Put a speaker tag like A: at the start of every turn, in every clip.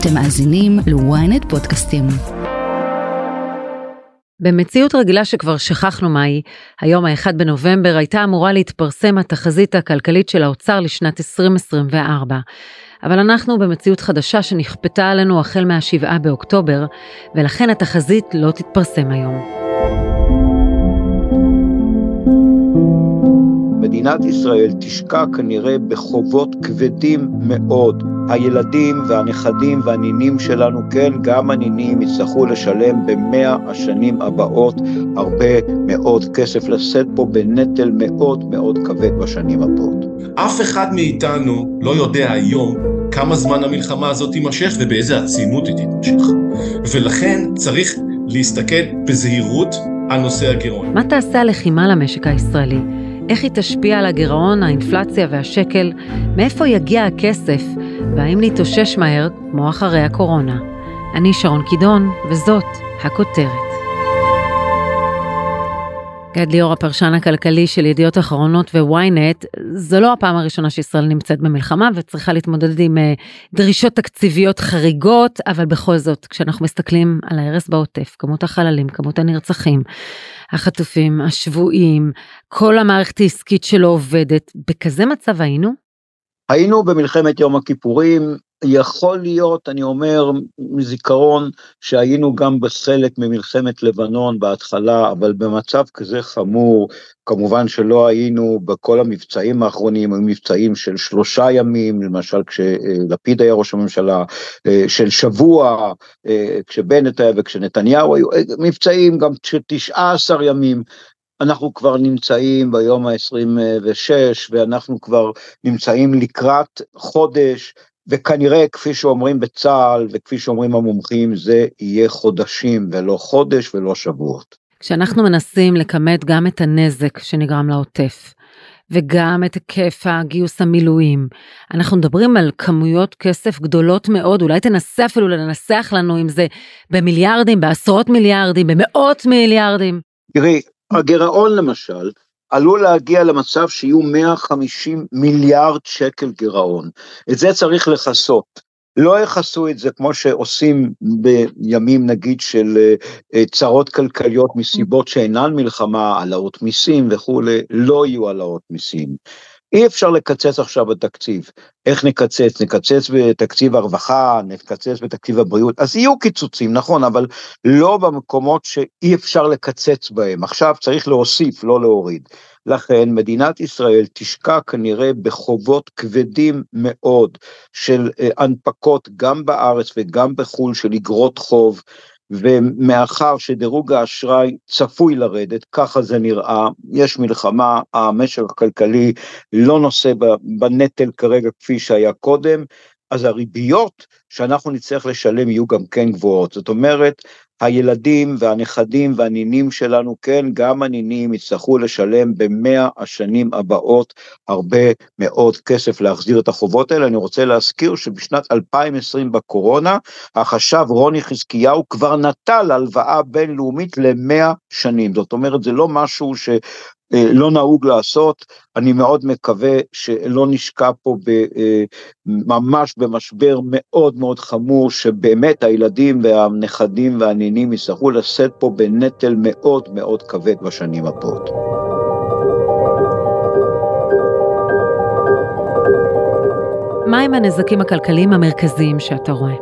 A: אתם מאזינים ל-ynet פודקאסטים.
B: במציאות רגילה שכבר שכחנו מהי, היום ה-1 בנובמבר הייתה אמורה להתפרסם התחזית הכלכלית של האוצר לשנת 2024. אבל אנחנו במציאות חדשה שנכפתה עלינו החל מה-7 באוקטובר, ולכן התחזית לא תתפרסם היום.
C: מדינת ישראל תשקע כנראה בחובות כבדים מאוד. הילדים והנכדים והנינים שלנו, כן, גם הנינים יצטרכו לשלם במאה השנים הבאות הרבה מאוד כסף, לשאת פה בנטל מאוד מאוד כבד בשנים הבאות.
D: אף אחד מאיתנו לא יודע היום כמה זמן המלחמה הזאת תימשך ובאיזה עצימות היא תימשך. ולכן צריך להסתכל בזהירות על נושא הגירעון.
B: מה תעשה הלחימה למשק הישראלי? איך היא תשפיע על הגירעון, האינפלציה והשקל? מאיפה יגיע הכסף? והאם נתאושש מהר כמו אחרי הקורונה? אני שרון קידון, וזאת הכותרת. גד ליאור, הפרשן הכלכלי של ידיעות אחרונות וויינט, זו לא הפעם הראשונה שישראל נמצאת במלחמה וצריכה להתמודד עם uh, דרישות תקציביות חריגות, אבל בכל זאת, כשאנחנו מסתכלים על ההרס בעוטף, כמות החללים, כמות הנרצחים, החטופים, השבויים, כל המערכת העסקית שלא עובדת, בכזה מצב היינו?
C: היינו במלחמת יום הכיפורים, יכול להיות, אני אומר מזיכרון, שהיינו גם בחלק ממלחמת לבנון בהתחלה, אבל במצב כזה חמור, כמובן שלא היינו בכל המבצעים האחרונים, היו מבצעים של שלושה ימים, למשל כשלפיד היה ראש הממשלה, של שבוע, כשבנט היה וכשנתניהו היו, מבצעים גם של תשעה עשר ימים, אנחנו כבר נמצאים ביום ה-26 ואנחנו כבר נמצאים לקראת חודש וכנראה כפי שאומרים בצה"ל וכפי שאומרים המומחים זה יהיה חודשים ולא חודש ולא שבועות.
B: כשאנחנו מנסים לכמת גם את הנזק שנגרם לעוטף וגם את היקף הגיוס המילואים. אנחנו מדברים על כמויות כסף גדולות מאוד, אולי תנסה אפילו לנסח לנו אם זה במיליארדים, בעשרות מיליארדים, במאות מיליארדים.
C: תראי, הגירעון למשל, עלול להגיע למצב שיהיו 150 מיליארד שקל גירעון. את זה צריך לכסות. לא יכסו את זה כמו שעושים בימים נגיד של אה, צרות כלכליות מסיבות שאינן מלחמה, העלאות מיסים וכולי, לא יהיו העלאות מיסים. אי אפשר לקצץ עכשיו בתקציב. איך נקצץ? נקצץ בתקציב הרווחה, נקצץ בתקציב הבריאות, אז יהיו קיצוצים, נכון, אבל לא במקומות שאי אפשר לקצץ בהם. עכשיו צריך להוסיף, לא להוריד. לכן מדינת ישראל תשקע כנראה בחובות כבדים מאוד של אה, הנפקות גם בארץ וגם בחו"ל של אגרות חוב. ומאחר שדירוג האשראי צפוי לרדת, ככה זה נראה, יש מלחמה, המשק הכלכלי לא נושא בנטל כרגע כפי שהיה קודם, אז הריביות שאנחנו נצטרך לשלם יהיו גם כן גבוהות. זאת אומרת, הילדים והנכדים והנינים שלנו, כן, גם הנינים יצטרכו לשלם במאה השנים הבאות הרבה מאוד כסף להחזיר את החובות האלה. אני רוצה להזכיר שבשנת 2020 בקורונה, החשב רוני חזקיהו כבר נטל הלוואה בינלאומית למאה שנים. זאת אומרת, זה לא משהו ש... אה, לא נהוג לעשות, אני מאוד מקווה שלא נשקע פה אה, ממש במשבר מאוד מאוד חמור, שבאמת הילדים והנכדים והנינים יצטרכו לשאת פה בנטל מאוד מאוד כבד בשנים הבאות.
B: מהם הנזקים הכלכליים המרכזיים שאתה רואה?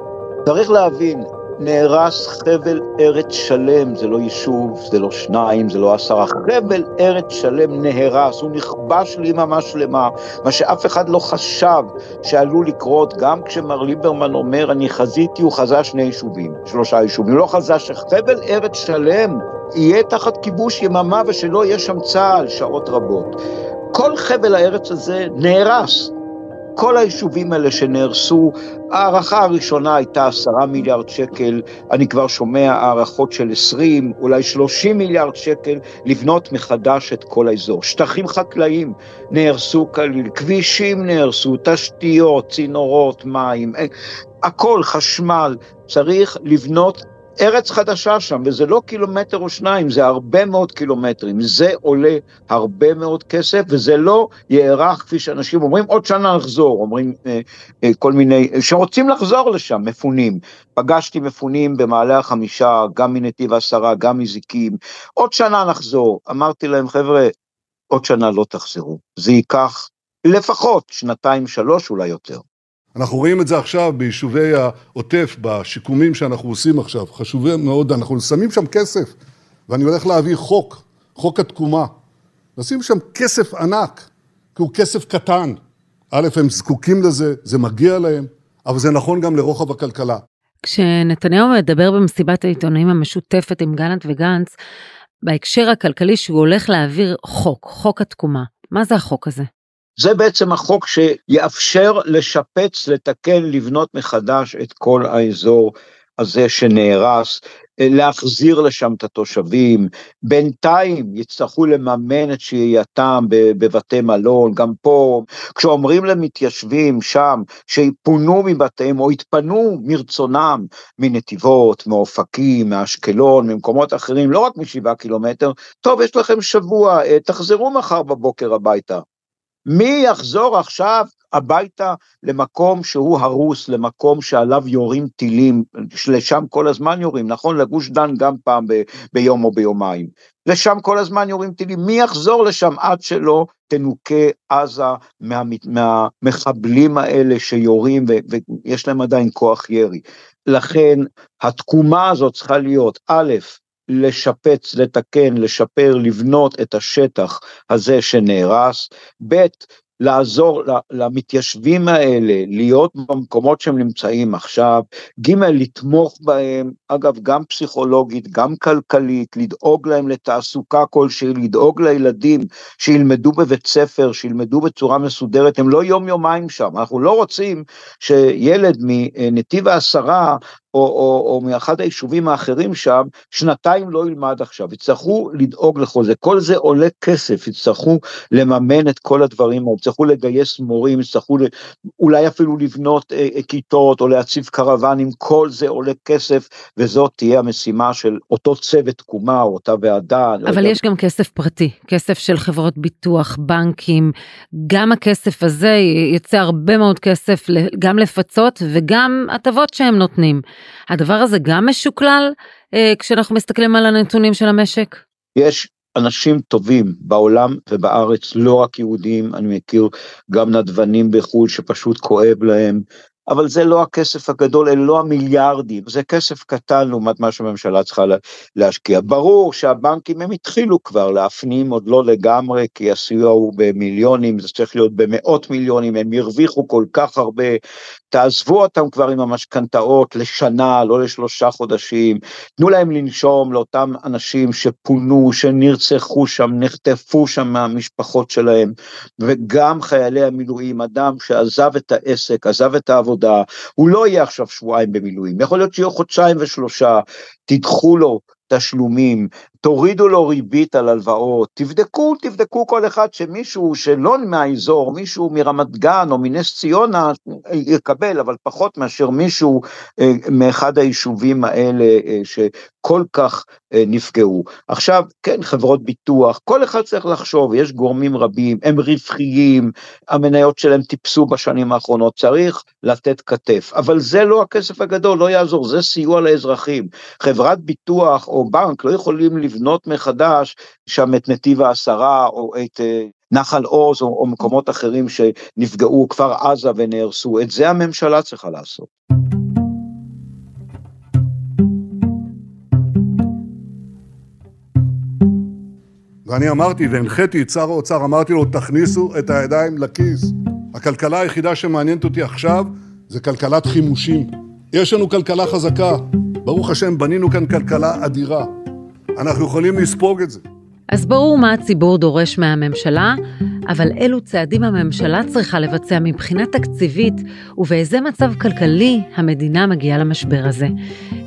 C: צריך להבין, נהרס חבל ארץ שלם, זה לא יישוב, זה לא שניים, זה לא עשרה, חבל ארץ שלם נהרס, הוא נכבש ליממה שלמה, מה שאף אחד לא חשב שעלול לקרות, גם כשמר ליברמן אומר, אני חזיתי, הוא חזה שני יישובים, שלושה יישובים, לא חזה שחבל ארץ שלם יהיה תחת כיבוש יממה ושלא יהיה שם צה"ל שעות רבות. כל חבל הארץ הזה נהרס, כל היישובים האלה שנהרסו, ההערכה הראשונה הייתה עשרה מיליארד שקל, אני כבר שומע הערכות של עשרים, אולי שלושים מיליארד שקל, לבנות מחדש את כל האזור. שטחים חקלאיים נהרסו כליל, כבישים נהרסו, תשתיות, צינורות, מים, אה, הכל, חשמל, צריך לבנות ארץ חדשה שם, וזה לא קילומטר או שניים, זה הרבה מאוד קילומטרים. זה עולה הרבה מאוד כסף, וזה לא יארך, כפי שאנשים אומרים, עוד שנה נחזור, אומרים אה, אה, כל מיני, שרוצים לחזור לשם, מפונים. פגשתי מפונים במעלה החמישה, גם מנתיב העשרה, גם מזיקים. עוד שנה נחזור. אמרתי להם, חבר'ה, עוד שנה לא תחזרו. זה ייקח לפחות שנתיים, שלוש, אולי יותר.
E: אנחנו רואים את זה עכשיו ביישובי העוטף, בשיקומים שאנחנו עושים עכשיו, חשובים מאוד, אנחנו שמים שם כסף, ואני הולך להביא חוק, חוק התקומה. נשים שם כסף ענק, כי הוא כסף קטן. א', הם זקוקים לזה, זה מגיע להם, אבל זה נכון גם לרוחב הכלכלה.
B: כשנתניהו מדבר במסיבת העיתונאים המשותפת עם גלנט וגנץ, בהקשר הכלכלי שהוא הולך להעביר חוק, חוק התקומה. מה זה החוק הזה?
C: זה בעצם החוק שיאפשר לשפץ, לתקן, לבנות מחדש את כל האזור הזה שנהרס, להחזיר לשם את התושבים, בינתיים יצטרכו לממן את שהייתם בבתי מלון, גם פה, כשאומרים למתיישבים שם שיפונו מבתיהם או יתפנו מרצונם מנתיבות, מאופקים, מאשקלון, ממקומות אחרים, לא רק משבעה קילומטר, טוב, יש לכם שבוע, תחזרו מחר בבוקר הביתה. מי יחזור עכשיו הביתה למקום שהוא הרוס, למקום שעליו יורים טילים, לשם כל הזמן יורים, נכון? לגוש דן גם פעם ב, ביום או ביומיים. לשם כל הזמן יורים טילים, מי יחזור לשם עד שלא תנוקה עזה מה, מהמחבלים האלה שיורים ו, ויש להם עדיין כוח ירי. לכן התקומה הזאת צריכה להיות, א', לשפץ, לתקן, לשפר, לבנות את השטח הזה שנהרס, ב', לעזור למתיישבים האלה להיות במקומות שהם נמצאים עכשיו, ג' לתמוך בהם, אגב גם פסיכולוגית, גם כלכלית, לדאוג להם לתעסוקה כלשהי, לדאוג לילדים שילמדו בבית ספר, שילמדו בצורה מסודרת, הם לא יום יומיים שם, אנחנו לא רוצים שילד מנתיב העשרה או, או, או מאחד היישובים האחרים שם, שנתיים לא ילמד עכשיו, יצטרכו לדאוג לכל זה, כל זה עולה כסף, יצטרכו לממן את כל הדברים האלה, יצטרכו לגייס מורים, יצטרכו אולי אפילו לבנות אה, אה, כיתות או להציב קרוונים, כל זה עולה כסף, וזאת תהיה המשימה של אותו צוות תקומה או אותה ועדה.
B: לא אבל לא יש גם כסף פרטי, כסף של חברות ביטוח, בנקים, גם הכסף הזה יצא הרבה מאוד כסף גם לפצות וגם הטבות שהם נותנים. הדבר הזה גם משוקלל אה, כשאנחנו מסתכלים על הנתונים של המשק?
C: יש אנשים טובים בעולם ובארץ, לא רק יהודים, אני מכיר גם נדבנים בחו"ל שפשוט כואב להם, אבל זה לא הכסף הגדול, אלה לא המיליארדים, זה כסף קטן לעומת מה שהממשלה צריכה להשקיע. ברור שהבנקים הם התחילו כבר להפנים, עוד לא לגמרי, כי הסיוע הוא במיליונים, זה צריך להיות במאות מיליונים, הם הרוויחו כל כך הרבה, תעזבו אותם כבר עם המשכנתאות לשנה, לא לשלושה חודשים, תנו להם לנשום לאותם אנשים שפונו, שנרצחו שם, נחטפו שם מהמשפחות שלהם, וגם חיילי המילואים, אדם שעזב את העסק, עזב את העבודה, הוא לא יהיה עכשיו שבועיים במילואים, יכול להיות שיהיו חודשיים ושלושה, תדחו לו תשלומים, תורידו לו ריבית על הלוואות, תבדקו, תבדקו כל אחד שמישהו שלא מהאזור, מישהו מרמת גן או מנס ציונה יקבל, אבל פחות מאשר מישהו אה, מאחד היישובים האלה אה, שכל כך אה, נפגעו. עכשיו, כן, חברות ביטוח, כל אחד צריך לחשוב, יש גורמים רבים, הם רווחיים, המניות שלהם טיפסו בשנים האחרונות, צריך לתת כתף, אבל זה לא הכסף הגדול, לא יעזור, זה סיוע לאזרחים. חברת ביטוח או בנק לא יכולים לבנות מחדש שם את נתיב העשרה או את אה, נחל עוז או, או מקומות אחרים שנפגעו כפר עזה ונהרסו, את זה הממשלה צריכה לעשות.
E: ואני אמרתי והנחיתי את שר האוצר, אמרתי לו, תכניסו את הידיים לכיס. הכלכלה היחידה שמעניינת אותי עכשיו זה כלכלת חימושים. יש לנו כלכלה חזקה, ברוך השם, בנינו כאן כלכלה אדירה. אנחנו יכולים לספוג את זה.
B: אז ברור מה הציבור דורש מהממשלה, אבל אילו צעדים הממשלה צריכה לבצע מבחינה תקציבית, ובאיזה מצב כלכלי המדינה מגיעה למשבר הזה.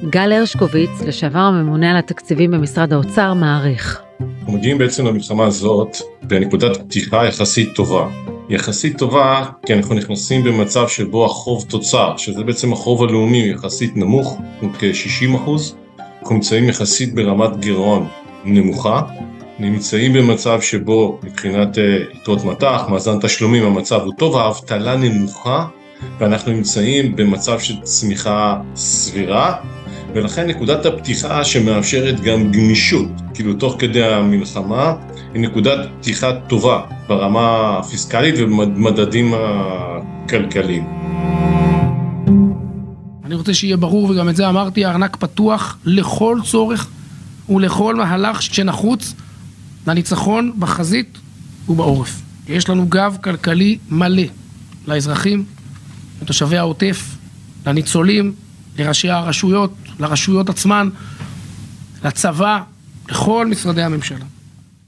B: גל הרשקוביץ, לשעבר הממונה על התקציבים במשרד האוצר, מעריך.
D: אנחנו מגיעים בעצם למלחמה הזאת בנקודת פתיחה יחסית טובה. יחסית טובה כי אנחנו נכנסים במצב שבו החוב תוצר, שזה בעצם החוב הלאומי יחסית נמוך, כ-60 אחוז, אנחנו נמצאים יחסית ברמת גירעון נמוכה, נמצאים במצב שבו מבחינת אה, יתרות מטח, מאזן תשלומים, המצב הוא טוב, האבטלה נמוכה, ואנחנו נמצאים במצב של צמיחה סבירה, ולכן נקודת הפתיחה שמאפשרת גם גמישות, כאילו תוך כדי המלחמה, היא נקודת פתיחה טובה ברמה הפיסקלית ובמדדים הכלכליים.
F: אני רוצה שיהיה ברור, וגם את זה אמרתי, הארנק פתוח לכל צורך ולכל מהלך שנחוץ לניצחון בחזית ובעורף. יש לנו גב כלכלי מלא לאזרחים, לתושבי העוטף, לניצולים, לראשי הרשויות, לרשויות עצמן, לצבא, לכל משרדי הממשלה.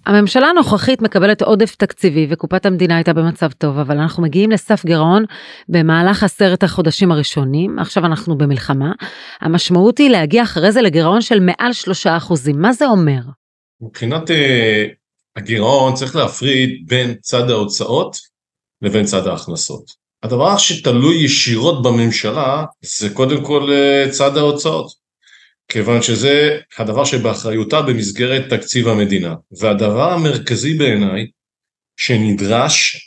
B: הממשלה הנוכחית מקבלת עודף תקציבי וקופת המדינה הייתה במצב טוב, אבל אנחנו מגיעים לסף גירעון במהלך עשרת החודשים הראשונים, עכשיו אנחנו במלחמה. המשמעות היא להגיע אחרי זה לגירעון של מעל שלושה אחוזים, מה זה אומר?
D: מבחינת uh, הגירעון צריך להפריד בין צד ההוצאות לבין צד ההכנסות. הדבר שתלוי ישירות בממשלה זה קודם כל uh, צד ההוצאות. כיוון שזה הדבר שבאחריותה במסגרת תקציב המדינה. והדבר המרכזי בעיניי שנדרש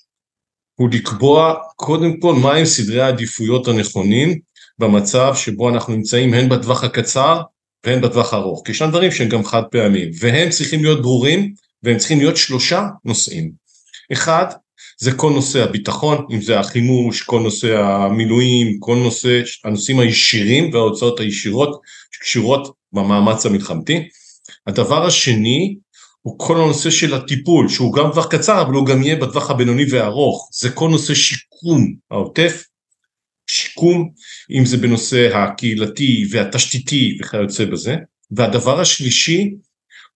D: הוא לקבוע קודם כל מהם סדרי העדיפויות הנכונים במצב שבו אנחנו נמצאים הן בטווח הקצר והן בטווח הארוך, כי ישנם דברים שהם גם חד פעמים, והם צריכים להיות ברורים והם צריכים להיות שלושה נושאים. אחד, זה כל נושא הביטחון, אם זה החימוש, כל נושא המילואים, כל נושא, הנושאים הישירים וההוצאות הישירות שקשורות במאמץ המלחמתי. הדבר השני הוא כל הנושא של הטיפול, שהוא גם טווח קצר, אבל הוא גם יהיה בטווח הבינוני והארוך. זה כל נושא שיקום העוטף, שיקום, אם זה בנושא הקהילתי והתשתיתי וכיוצא בזה. והדבר השלישי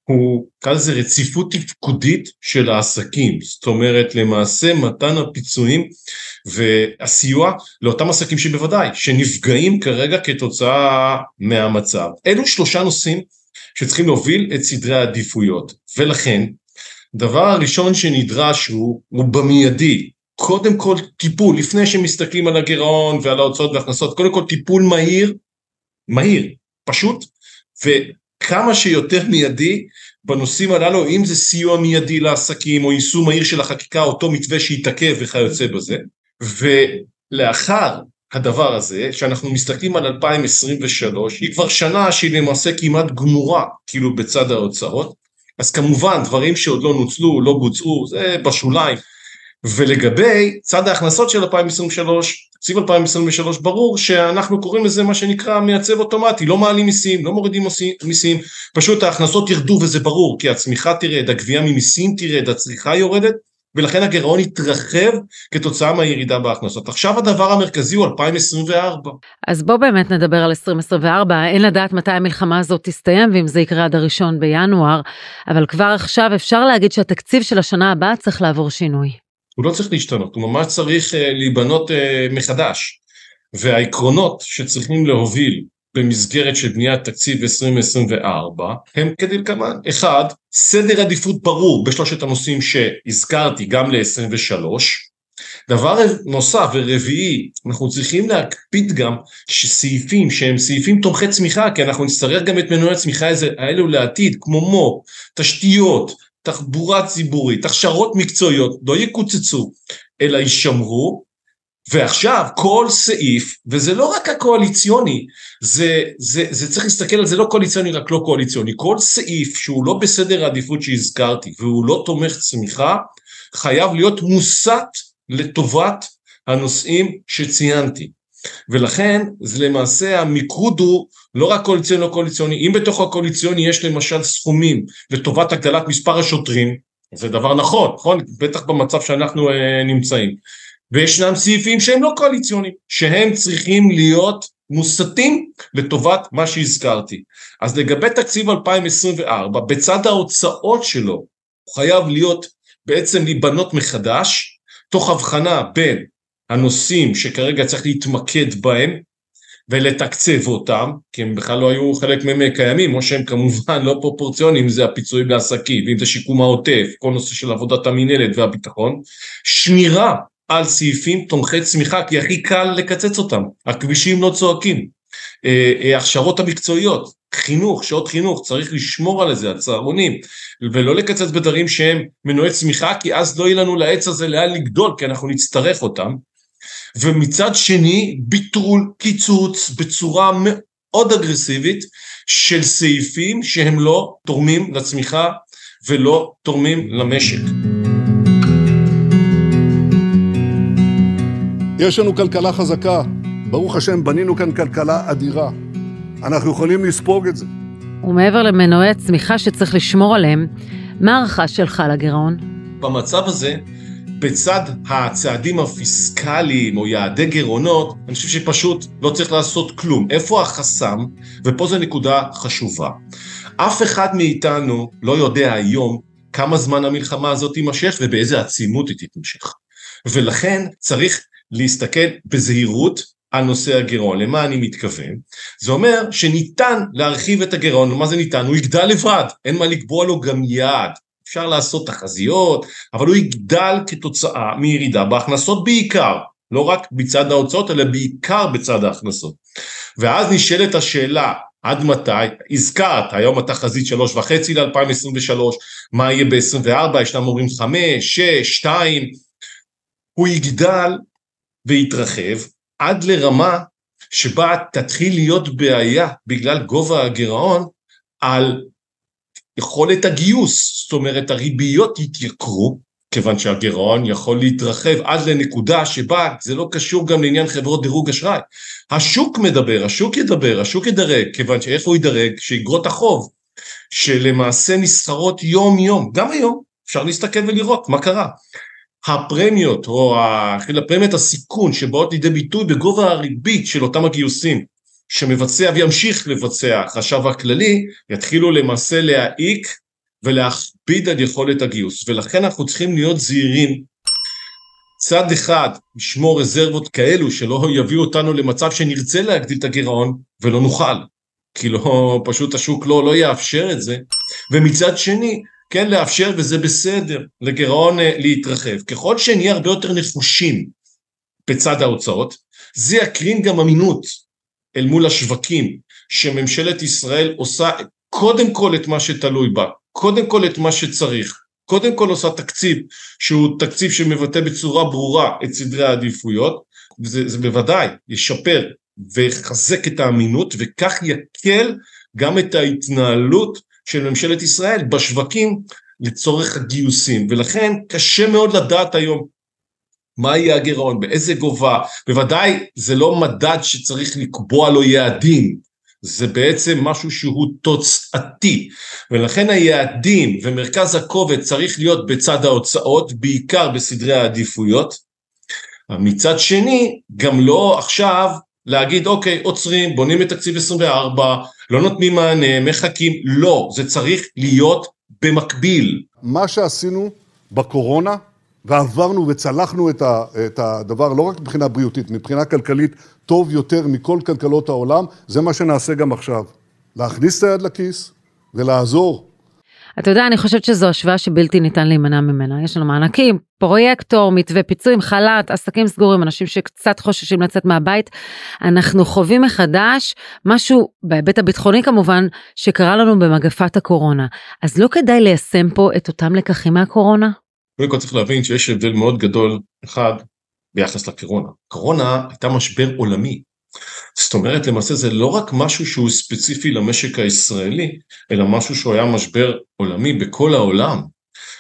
D: הוא, נקרא לזה רציפות תפקודית של העסקים, זאת אומרת למעשה מתן הפיצויים והסיוע לאותם עסקים שבוודאי, שנפגעים כרגע כתוצאה מהמצב. אלו שלושה נושאים שצריכים להוביל את סדרי העדיפויות, ולכן דבר הראשון שנדרש הוא, הוא במיידי, קודם כל טיפול, לפני שמסתכלים על הגירעון ועל ההוצאות והכנסות, קודם כל טיפול מהיר, מהיר, פשוט, כמה שיותר מיידי בנושאים הללו, אם זה סיוע מיידי לעסקים או יישום מהיר של החקיקה, אותו מתווה שיתעכב וכיוצא בזה. ולאחר הדבר הזה, שאנחנו מסתכלים על 2023, היא כבר שנה שהיא למעשה כמעט גמורה, כאילו בצד ההוצאות, אז כמובן דברים שעוד לא נוצלו, לא בוצעו, זה בשוליים. ולגבי צד ההכנסות של 2023, תקציב 2023 ברור שאנחנו קוראים לזה מה שנקרא מייצב אוטומטי, לא מעלים מיסים, לא מורידים מיסים, פשוט ההכנסות ירדו וזה ברור, כי הצמיחה תרד, הגבייה ממיסים תרד, הצריכה יורדת, ולכן הגירעון יתרחב כתוצאה מהירידה בהכנסות. עכשיו הדבר המרכזי הוא 2024.
B: אז בוא באמת נדבר על 2024, אין לדעת מתי המלחמה הזאת תסתיים ואם זה יקרה עד הראשון בינואר, אבל כבר עכשיו אפשר להגיד שהתקציב של השנה הבאה צריך לעבור שינוי.
D: הוא לא צריך להשתנות, הוא ממש צריך uh, להיבנות uh, מחדש. והעקרונות שצריכים להוביל במסגרת של בניית תקציב 2024 הם כדלקמן, אחד, סדר עדיפות ברור בשלושת הנושאים שהזכרתי גם ל-23, דבר נוסף ורביעי, אנחנו צריכים להקפיד גם שסעיפים שהם סעיפים תומכי צמיחה, כי אנחנו נצטרך גם את מנועי הצמיחה האלו לעתיד, כמו מו, תשתיות, תחבורה ציבורית, הכשרות מקצועיות, לא יקוצצו, אלא יישמרו, ועכשיו כל סעיף, וזה לא רק הקואליציוני, זה, זה, זה צריך להסתכל על זה לא קואליציוני רק לא קואליציוני, כל סעיף שהוא לא בסדר העדיפות שהזכרתי והוא לא תומך צמיחה, חייב להיות מוסט לטובת הנושאים שציינתי. ולכן זה למעשה המיקוד הוא לא רק קואליציוני לא קואליציוני, אם בתוך הקואליציוני יש למשל סכומים לטובת הגדלת מספר השוטרים, זה דבר נכון, נכון? בטח במצב שאנחנו אה, נמצאים. וישנם סעיפים שהם לא קואליציוניים, שהם צריכים להיות מוסטים לטובת מה שהזכרתי. אז לגבי תקציב 2024, בצד ההוצאות שלו, הוא חייב להיות בעצם להיבנות מחדש, תוך הבחנה בין הנושאים שכרגע צריך להתמקד בהם ולתקצב אותם, כי הם בכלל לא היו חלק מהם קיימים, או שהם כמובן לא פרופורציוניים, זה הפיצויים לעסקים, ואם זה שיקום העוטף, כל נושא של עבודת המינהלת והביטחון, שמירה על סעיפים תומכי צמיחה, כי הכי קל לקצץ אותם, הכבישים לא צועקים. אה, אה, הכשרות המקצועיות, חינוך, שעות חינוך, צריך לשמור על זה, הצהרונים, ולא לקצץ בדברים שהם מנועי צמיחה, כי אז לא יהיה לנו לעץ הזה לאן לגדול, כי אנחנו נצטרך אותם. ומצד שני, ביטול, קיצוץ בצורה מאוד אגרסיבית של סעיפים שהם לא תורמים לצמיחה ולא תורמים למשק.
E: יש לנו כלכלה חזקה, ברוך השם בנינו כאן כלכלה אדירה. אנחנו יכולים לספוג את זה.
B: ומעבר למנועי הצמיחה שצריך לשמור עליהם, מה ההערכה שלך לגירעון?
D: במצב הזה, בצד הצעדים הפיסקליים או יעדי גירעונות, אני חושב שפשוט לא צריך לעשות כלום. איפה החסם? ופה זו נקודה חשובה. אף אחד מאיתנו לא יודע היום כמה זמן המלחמה הזאת תימשך ובאיזה עצימות היא תתמשך. ולכן צריך להסתכל בזהירות על נושא הגירעון. למה אני מתכוון? זה אומר שניתן להרחיב את הגירעון, ומה זה ניתן? הוא יגדל לבד, אין מה לקבוע לו גם יעד. אפשר לעשות תחזיות, אבל הוא יגדל כתוצאה מירידה בהכנסות בעיקר, לא רק בצד ההוצאות, אלא בעיקר בצד ההכנסות. ואז נשאלת השאלה, עד מתי? הזכרת, היום התחזית שלוש וחצי ל-2023, מה יהיה ב-24? ישנם אומרים חמש, שש, שתיים, הוא יגדל ויתרחב עד לרמה שבה תתחיל להיות בעיה בגלל גובה הגירעון על יכולת הגיוס, זאת אומרת הריביות יתייקרו, כיוון שהגירעון יכול להתרחב עד לנקודה שבה זה לא קשור גם לעניין חברות דירוג אשראי. השוק מדבר, השוק ידבר, השוק ידרג, כיוון שאיפה הוא ידרג? שאיגרות החוב, שלמעשה נסחרות יום יום, גם היום, אפשר להסתכל ולראות מה קרה. הפרמיות או הפרמיית הסיכון שבאות לידי ביטוי בגובה הריבית של אותם הגיוסים שמבצע וימשיך לבצע החשב הכללי, יתחילו למעשה להעיק ולהכביד על יכולת הגיוס. ולכן אנחנו צריכים להיות זהירים. צד אחד, לשמור רזרבות כאלו שלא יביאו אותנו למצב שנרצה להגדיל את הגירעון ולא נוכל. כי לא, פשוט השוק לא, לא יאפשר את זה. ומצד שני, כן לאפשר, וזה בסדר, לגירעון אה, להתרחב. ככל שנהיה הרבה יותר נחושים בצד ההוצאות, זה יקרין גם אמינות אל מול השווקים, שממשלת ישראל עושה קודם כל את מה שתלוי בה, קודם כל את מה שצריך, קודם כל עושה תקציב שהוא תקציב שמבטא בצורה ברורה את סדרי העדיפויות, וזה בוודאי ישפר ויחזק את האמינות וכך יקל גם את ההתנהלות של ממשלת ישראל בשווקים לצורך הגיוסים. ולכן קשה מאוד לדעת היום מה יהיה הגירעון, באיזה גובה, בוודאי זה לא מדד שצריך לקבוע לו יעדים, זה בעצם משהו שהוא תוצאתי, ולכן היעדים ומרכז הכובד צריך להיות בצד ההוצאות, בעיקר בסדרי העדיפויות. מצד שני, גם לא עכשיו להגיד אוקיי, עוצרים, בונים את תקציב 24, לא נותנים מענה, מחכים, לא, זה צריך להיות במקביל.
E: מה שעשינו בקורונה, ועברנו וצלחנו את, ה, את הדבר, לא רק מבחינה בריאותית, מבחינה כלכלית, טוב יותר מכל כלכלות העולם, זה מה שנעשה גם עכשיו. להכניס את היד לכיס ולעזור
B: אתה יודע, אני חושבת שזו השוואה שבלתי ניתן להימנע ממנה. יש לנו מענקים, פרויקטור, מתווה פיצויים, חל"ת, עסקים סגורים, אנשים שקצת חוששים לצאת מהבית. אנחנו חווים מחדש משהו, בהיבט הביטחוני כמובן, שקרה לנו במגפת הקורונה. אז לא כדאי ליישם פה את אותם לקחים מהקורונה?
D: קודם כל צריך להבין שיש הבדל מאוד גדול, אחד, ביחס לקורונה. קורונה הייתה משבר עולמי. זאת אומרת למעשה זה לא רק משהו שהוא ספציפי למשק הישראלי, אלא משהו שהוא היה משבר עולמי בכל העולם.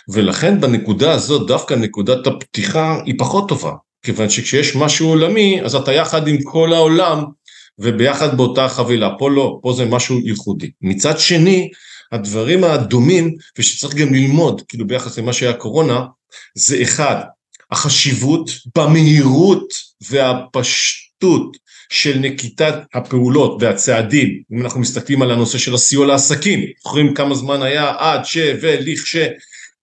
D: ולכן בנקודה הזאת דווקא נקודת הפתיחה היא פחות טובה, כיוון שכשיש משהו עולמי אז אתה יחד עם כל העולם וביחד באותה חבילה, פה לא, פה זה משהו ייחודי. מצד שני, הדברים הדומים ושצריך גם ללמוד, כאילו ביחס למה שהיה קורונה, זה אחד, החשיבות במהירות והפשטות של נקיטת הפעולות והצעדים, אם אנחנו מסתכלים על הנושא של הסיוע לעסקים, זוכרים כמה זמן היה עד ש ולכש,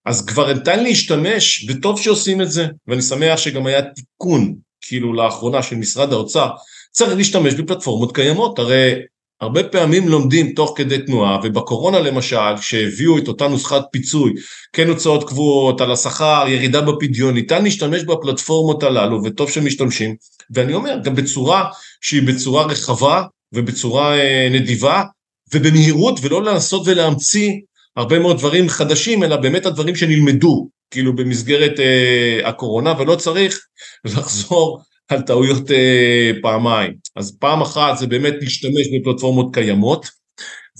D: אז כבר ניתן להשתמש, וטוב שעושים את זה, ואני שמח שגם היה תיקון, כאילו לאחרונה של משרד האוצר, צריך להשתמש בפלטפורמות קיימות, הרי הרבה פעמים לומדים תוך כדי תנועה, ובקורונה למשל, שהביאו את אותה נוסחת פיצוי, כן הוצאות קבועות, על השכר, ירידה בפדיון, ניתן להשתמש בפלטפורמות הללו, וטוב שמשתמשים, ואני אומר, גם בצורה שהיא בצורה רחבה ובצורה אה, נדיבה ובמהירות ולא לנסות ולהמציא הרבה מאוד דברים חדשים אלא באמת הדברים שנלמדו כאילו במסגרת אה, הקורונה ולא צריך לחזור על טעויות אה, פעמיים. אז פעם אחת זה באמת להשתמש בפלטפורמות קיימות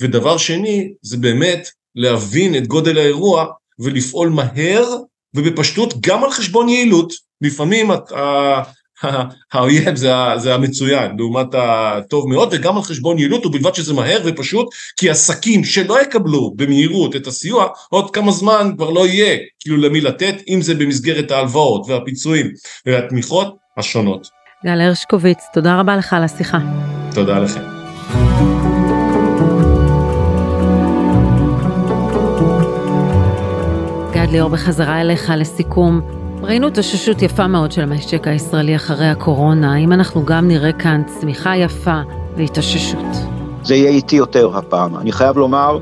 D: ודבר שני זה באמת להבין את גודל האירוע ולפעול מהר ובפשטות גם על חשבון יעילות. לפעמים האויב זה, זה המצוין לעומת הטוב מאוד וגם על חשבון יעילות ובלבד שזה מהר ופשוט כי עסקים שלא יקבלו במהירות את הסיוע עוד כמה זמן כבר לא יהיה כאילו למי לתת אם זה במסגרת ההלוואות והפיצויים והתמיכות השונות.
B: גל הרשקוביץ תודה רבה לך על השיחה.
D: תודה לכם.
B: גד ליאור בחזרה אליך לסיכום. ראינו התאוששות יפה מאוד של המשק הישראלי אחרי הקורונה, האם אנחנו גם נראה כאן צמיחה יפה והתאוששות?
C: זה יהיה איטי יותר הפעם. אני חייב לומר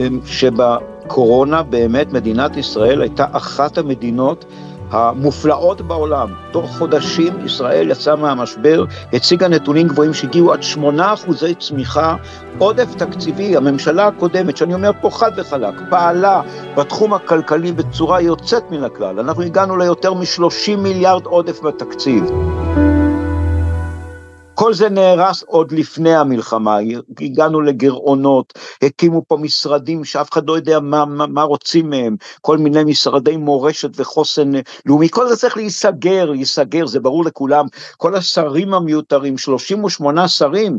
C: אמ, שבקורונה באמת מדינת ישראל הייתה אחת המדינות המופלאות בעולם. תוך חודשים ישראל יצאה מהמשבר, הציגה נתונים גבוהים שהגיעו עד 8 אחוזי צמיחה, עודף תקציבי. הממשלה הקודמת, שאני אומר פה חד וחלק, פעלה בתחום הכלכלי בצורה יוצאת מן הכלל. אנחנו הגענו ליותר מ-30 מיליארד עודף בתקציב. כל זה נהרס עוד לפני המלחמה, הגענו לגירעונות, הקימו פה משרדים שאף אחד לא יודע מה, מה, מה רוצים מהם, כל מיני משרדי מורשת וחוסן לאומי, כל זה צריך להיסגר, להיסגר, זה ברור לכולם, כל השרים המיותרים, 38 שרים,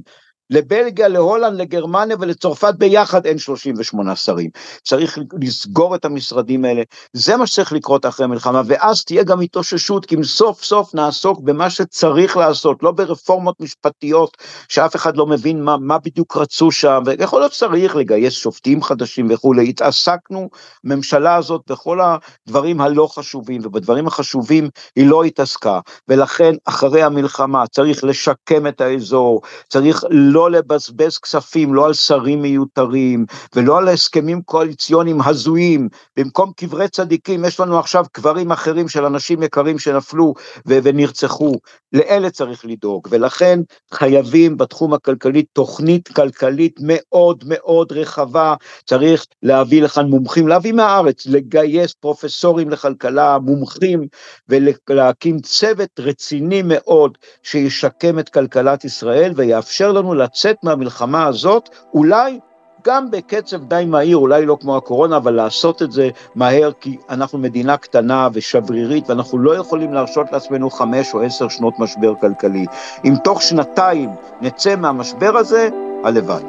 C: לבלגיה, להולנד, לגרמניה ולצרפת ביחד אין 38 שרים. צריך לסגור את המשרדים האלה, זה מה שצריך לקרות אחרי המלחמה, ואז תהיה גם התאוששות, כי אם סוף סוף נעסוק במה שצריך לעשות, לא ברפורמות משפטיות שאף אחד לא מבין מה, מה בדיוק רצו שם, ויכול להיות שצריך לגייס שופטים חדשים וכולי, התעסקנו, ממשלה הזאת, בכל הדברים הלא חשובים, ובדברים החשובים היא לא התעסקה, ולכן אחרי המלחמה צריך לשקם את האזור, צריך לא לא לבזבז כספים, לא על שרים מיותרים, ולא על הסכמים קואליציוניים הזויים. במקום קברי צדיקים, יש לנו עכשיו קברים אחרים של אנשים יקרים שנפלו ו- ונרצחו. לאלה צריך לדאוג, ולכן חייבים בתחום הכלכלי תוכנית כלכלית מאוד מאוד רחבה. צריך להביא לכאן מומחים, להביא מהארץ, לגייס פרופסורים לכלכלה, מומחים, ולהקים צוות רציני מאוד שישקם את כלכלת ישראל ויאפשר לנו לצאת מהמלחמה הזאת, אולי גם בקצב די מהיר, אולי לא כמו הקורונה, אבל לעשות את זה מהר, כי אנחנו מדינה קטנה ושברירית, ואנחנו לא יכולים להרשות לעצמנו חמש או עשר שנות משבר כלכלי. אם תוך שנתיים נצא מהמשבר הזה, הלוואי.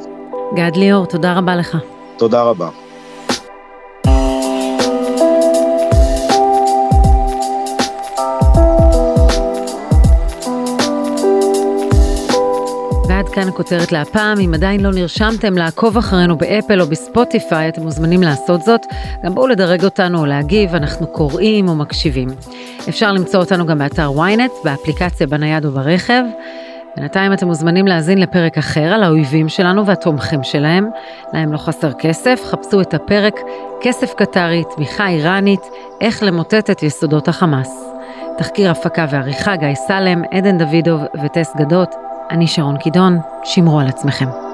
B: גד ליאור, תודה רבה לך.
C: תודה רבה.
B: כאן הכותרת להפעם, אם עדיין לא נרשמתם לעקוב אחרינו באפל או בספוטיפיי, אתם מוזמנים לעשות זאת. גם בואו לדרג אותנו או להגיב, אנחנו קוראים או מקשיבים. אפשר למצוא אותנו גם באתר ynet, באפליקציה בנייד וברחב. בינתיים אתם מוזמנים להאזין לפרק אחר על האויבים שלנו והתומכים שלהם. להם לא חסר כסף, חפשו את הפרק כסף קטרי, תמיכה איראנית, איך למוטט את יסודות החמאס. תחקיר הפקה ועריכה גיא סלם, עדן דוידוב וטס גדות. אני שרון קידון, שמרו על עצמכם.